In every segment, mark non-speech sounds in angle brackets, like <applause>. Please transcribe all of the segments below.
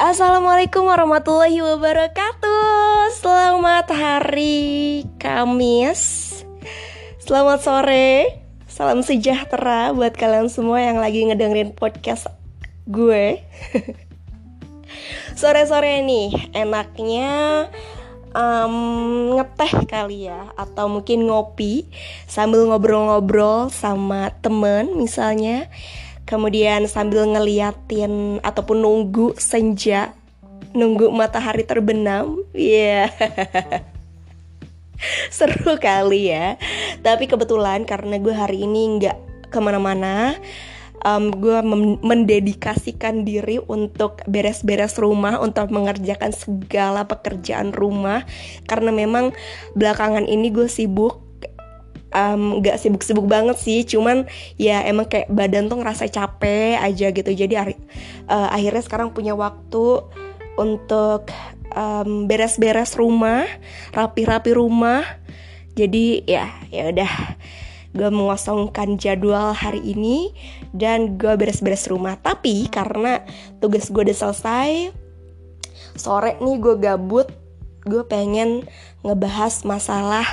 Assalamualaikum warahmatullahi wabarakatuh. Selamat hari Kamis. Selamat sore. Salam sejahtera buat kalian semua yang lagi ngedengerin podcast gue. <laughs> Sore-sore nih enaknya um, ngeteh kali ya. Atau mungkin ngopi sambil ngobrol-ngobrol sama temen misalnya kemudian sambil ngeliatin ataupun nunggu senja nunggu matahari terbenam. Iya yeah. <laughs> seru kali ya. Tapi kebetulan karena gue hari ini nggak ke mana-mana um, gue mendedikasikan diri untuk beres-beres rumah untuk mengerjakan segala pekerjaan rumah. Karena memang belakangan ini gue sibuk um, gak sibuk-sibuk banget sih cuman ya emang kayak badan tuh ngerasa capek aja gitu. Jadi uh, akhirnya sekarang punya waktu untuk um, beres-beres rumah rapi-rapi rumah. Jadi ya ya udah gue mengosongkan jadwal hari ini dan gue beres-beres rumah. Tapi karena tugas gue udah selesai sore nih gue gabut gue pengen ngebahas masalah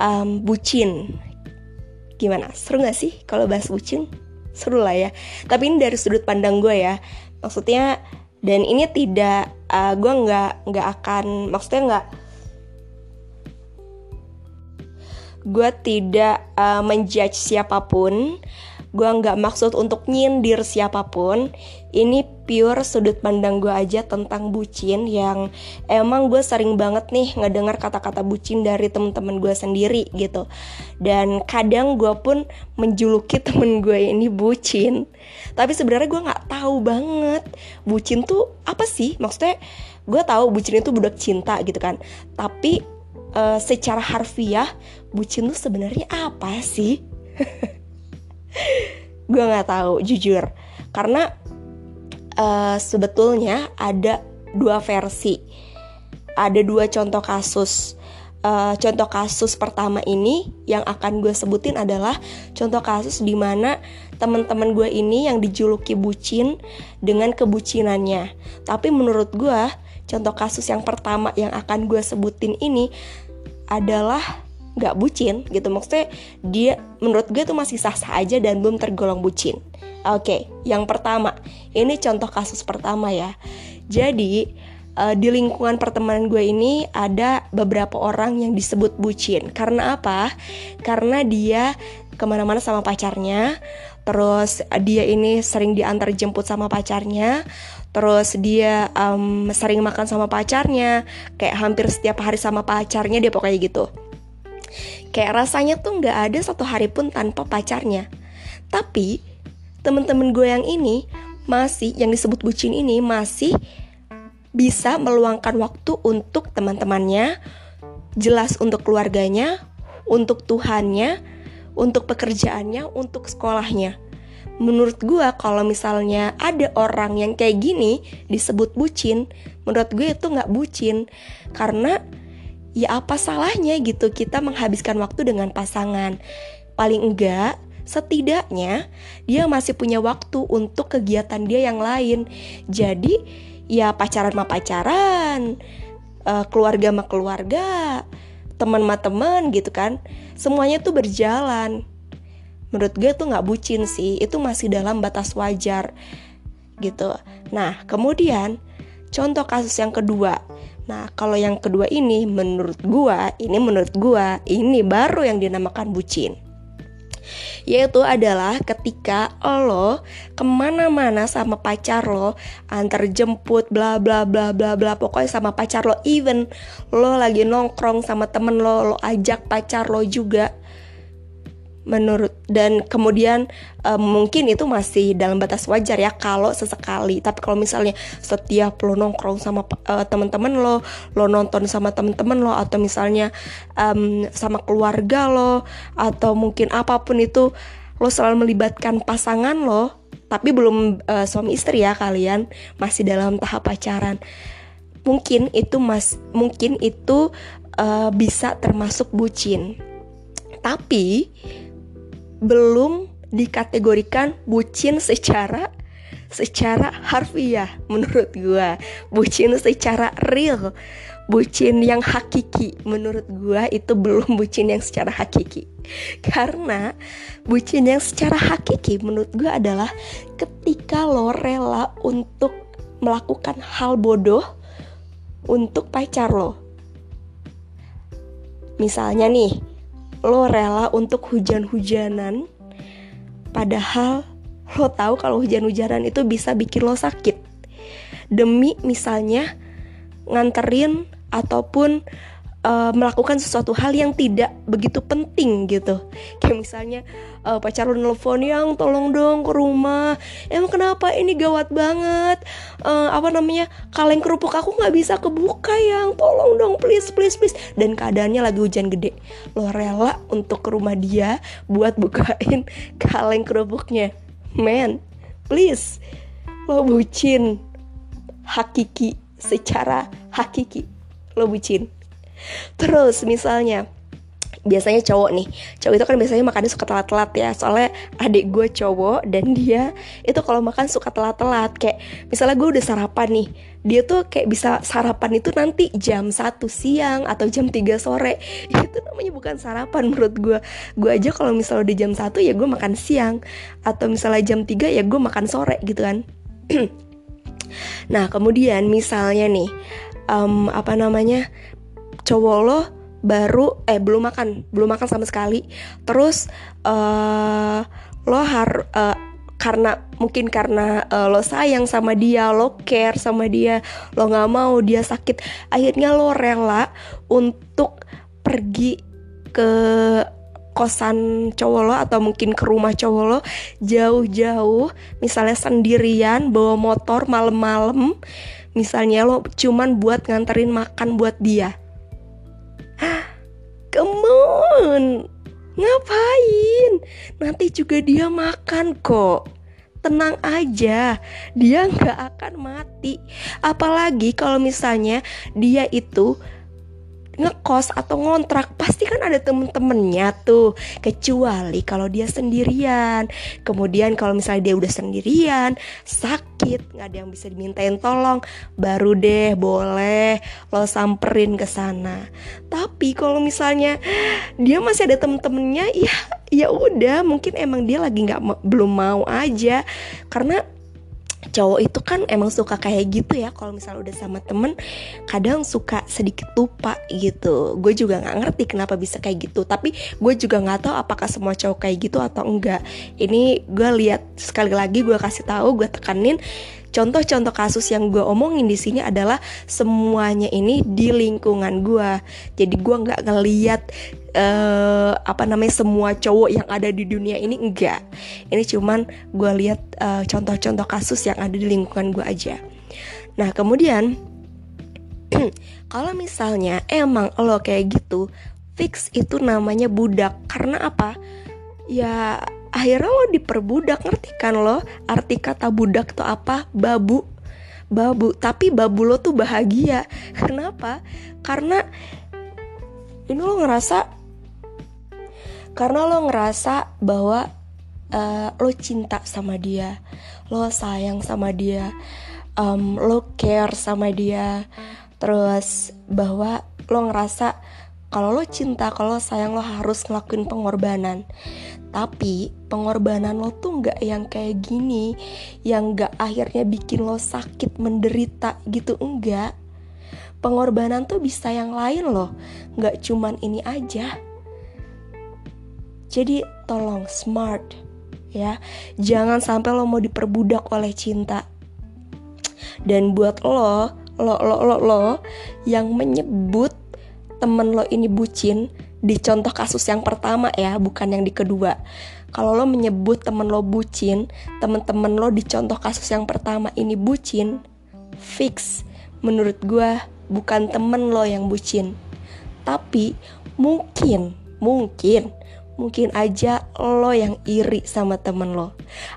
um, bucin. Gimana? Seru gak sih kalau bahas bucin? Seru lah ya. Tapi ini dari sudut pandang gue ya. Maksudnya dan ini tidak uh, gue nggak nggak akan maksudnya nggak gue tidak uh, menjudge siapa pun gue nggak maksud untuk nyindir siapa pun. Ini pure sudut pandang gue aja tentang bucin yang emang gue sering banget nih ngedengar kata-kata bucin dari temen-temen gue sendiri gitu. Dan kadang gue pun menjuluki <laughs> temen gue ini bucin. Tapi sebenarnya gue nggak tahu banget bucin tuh apa sih? Maksudnya gue tahu bucin itu budak cinta gitu kan. Tapi uh, secara harfiah bucin tuh sebenarnya apa sih <laughs> gue nggak tahu jujur. Karena uh, sebetulnya ada dua versi. Ada dua contoh kasus. Uh, contoh kasus pertama ini yang akan gue sebutin adalah contoh kasus di mana teman-teman gue ini yang dijuluki bucin dengan kebucinannya. Tapi menurut gue contoh kasus yang pertama yang akan gue sebutin ini adalah nggak bucin gitu. Maksudnya dia menurut gue tuh masih sah-sah aja dan belum tergolong bucin. Oke okay, yang pertama. Ini contoh kasus pertama ya. Jadi uh, di lingkungan pertemanan gue ini ada beberapa orang yang disebut bucin. Karena apa? Karena dia ke mana-mana sama pacarnya terus dia ini sering diantar jemput sama pacarnya terus dia um, sering makan sama pacarnya kayak hampir setiap hari sama pacarnya dia pokoknya gitu Kayak rasanya tuh nggak ada satu hari pun tanpa pacarnya. Tapi temen-temen gue yang ini masih yang disebut bucin ini masih bisa meluangkan waktu untuk teman-temannya, jelas untuk keluarganya, untuk Tuhannya, untuk pekerjaannya, untuk sekolahnya. Menurut gue kalau misalnya ada orang yang kayak gini disebut bucin, menurut gue itu nggak bucin karena ya apa salahnya gitu kita menghabiskan waktu dengan pasangan. Paling enggak, setidaknya dia masih punya waktu untuk kegiatan dia yang lain. Jadi ya pacaran sama pacaran, uh, keluarga sama keluarga, teman sama teman gitu kan. Semuanya tuh berjalan. Menurut gue tuh nggak bucin sih, itu masih dalam batas wajar gitu. Nah kemudian contoh kasus yang kedua Nah, kalau yang kedua ini menurut gua, ini menurut gua, ini baru yang dinamakan bucin. Yaitu adalah ketika lo ke mana-mana sama pacar lo Antar jemput bla bla bla bla bla Pokoknya sama pacar lo Even lo lagi nongkrong sama temen lo Lo ajak pacar lo juga menurut dan kemudian um, mungkin itu masih dalam batas wajar ya kalau sesekali. Tapi kalau misalnya setiap lo nongkrong sama uh, teman-teman lo lo nonton sama teman-teman lo atau misalnya um, sama keluarga lo atau mungkin apa pun itu lo selalu melibatkan pasangan lo tapi belum uh, suami istri ya kalian masih dalam tahap pacaran mungkin itu mas mungkin itu uh, bisa termasuk bucin. Tapi belum dikategorikan bucin secara secara harfiah menurut gue bucin secara real. Bucin yang hakiki menurut gue itu belum bucin yang secara hakiki. Karena bucin yang secara hakiki menurut gue adalah ketika lo rela untuk melakukan hal bodoh untuk pacar lo. Misalnya nih lo rela untuk hujan-hujanan padahal lo tahu kalau hujan-hujanan itu bisa bikin lo sakit. Demi misalnya nganterin ataupun uh, melakukan sesuatu hal yang tidak begitu penting gitu. Kayak misalnya uh, pacar lu nelfon yang tolong dong ke rumah. Emang kenapa? Ini gawat banget. Uh, apa namanya kaleng kerupuk aku nggak bisa kebuka yang tolong dong please please please. Dan keadaannya lagi hujan gede. Lo rela untuk ke rumah dia buat bukain <laughs> kaleng kerupuknya. Man please. Lo bucin hakiki secara hakiki. Lo bucin terus misalnya biasanya cowok nih cowok itu kan biasanya makannya suka telat-telat ya. Soalnya adik gue cowok dan dia itu kalau makan suka telat-telat. Kayak misalnya gue udah sarapan nih dia tuh kayak bisa sarapan itu nanti jam 1 siang atau jam 3 sore. <laughs> Itu namanya bukan sarapan menurut gue gue aja kalau misalnya udah jam 1 ya gue makan siang. Atau misalnya jam 3 ya gue makan sore gitu kan. <clears throat> Nah kemudian misalnya nih um, apa namanya cowok lo baru eh belum makan belum makan sama sekali. Terus uh, lo har uh, karena mungkin karena uh, lo sayang sama dia lo care sama dia lo nggak mau dia sakit akhirnya lo rela untuk pergi ke kosan cowok lo atau mungkin ke rumah cowok lo jauh-jauh misalnya sendirian bawa motor malam-malam. Misalnya lo cuman buat nganterin makan buat dia on ngapain? Nanti juga dia makan kok. Tenang aja dia nggak akan mati. Apalagi kalau misalnya dia itu ngekos atau ngontrak pasti kan ada temen-temennya tuh. Kecuali kalau dia sendirian. Kemudian kalau misalnya dia udah sendirian sakit nggak ada yang bisa dimintain tolong baru deh boleh lo samperin ke sana. Tapi kalau misalnya dia masih ada temen-temennya ya ya udah mungkin emang dia lagi nggak belum mau aja. Karena cowok itu kan emang suka kayak gitu ya kalau misalnya udah sama temen kadang suka sedikit lupa gitu. Gue juga nggak ngerti kenapa bisa kayak gitu tapi gue juga nggak tahu apakah semua cowok kayak gitu atau enggak. Ini gue lihat sekali lagi gue kasih tahu gue tekanin contoh-contoh kasus yang gue omongin di sini adalah semuanya ini di lingkungan gue. Jadi gue nggak ngeliat uh, apa namanya semua cowok yang ada di dunia ini enggak. Ini cuman gue lihat uh, contoh-contoh kasus yang ada di lingkungan gue aja. Nah kemudian <clears throat> kalau misalnya emang lo kayak gitu fix itu namanya budak. Karena apa? Ya akhirnya lo diperbudak ngerti kan lo? Arti kata budak tuh apa? Babu. Babu. Tapi babu lo tuh bahagia. <laughs> Kenapa? Karena ini lo ngerasa karena lo ngerasa bahwa uh, lo cinta sama dia lo sayang sama dia um, lo care sama dia terus bahwa lo ngerasa kalau lo cinta, kalau sayang lo harus ngelakuin pengorbanan. Tapi pengorbanan lo tuh nggak yang kayak gini, yang nggak akhirnya bikin lo sakit menderita gitu enggak. Pengorbanan tuh bisa yang lain loh, nggak cuman ini aja. Jadi tolong smart ya, jangan sampai lo mau diperbudak oleh cinta. Dan buat lo, lo lo lo lo yang menyebut temen lo ini bucin di contoh kasus yang pertama ya bukan yang di kedua. Kalau lo menyebut temen lo bucin temen-temen lo di contoh kasus yang pertama ini bucin fix. Menurut gue bukan temen lo yang bucin. Tapi mungkin mungkin mungkin aja lo yang iri sama temen lo.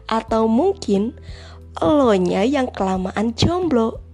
Atau mungkin lo nya yang kelamaan jomblo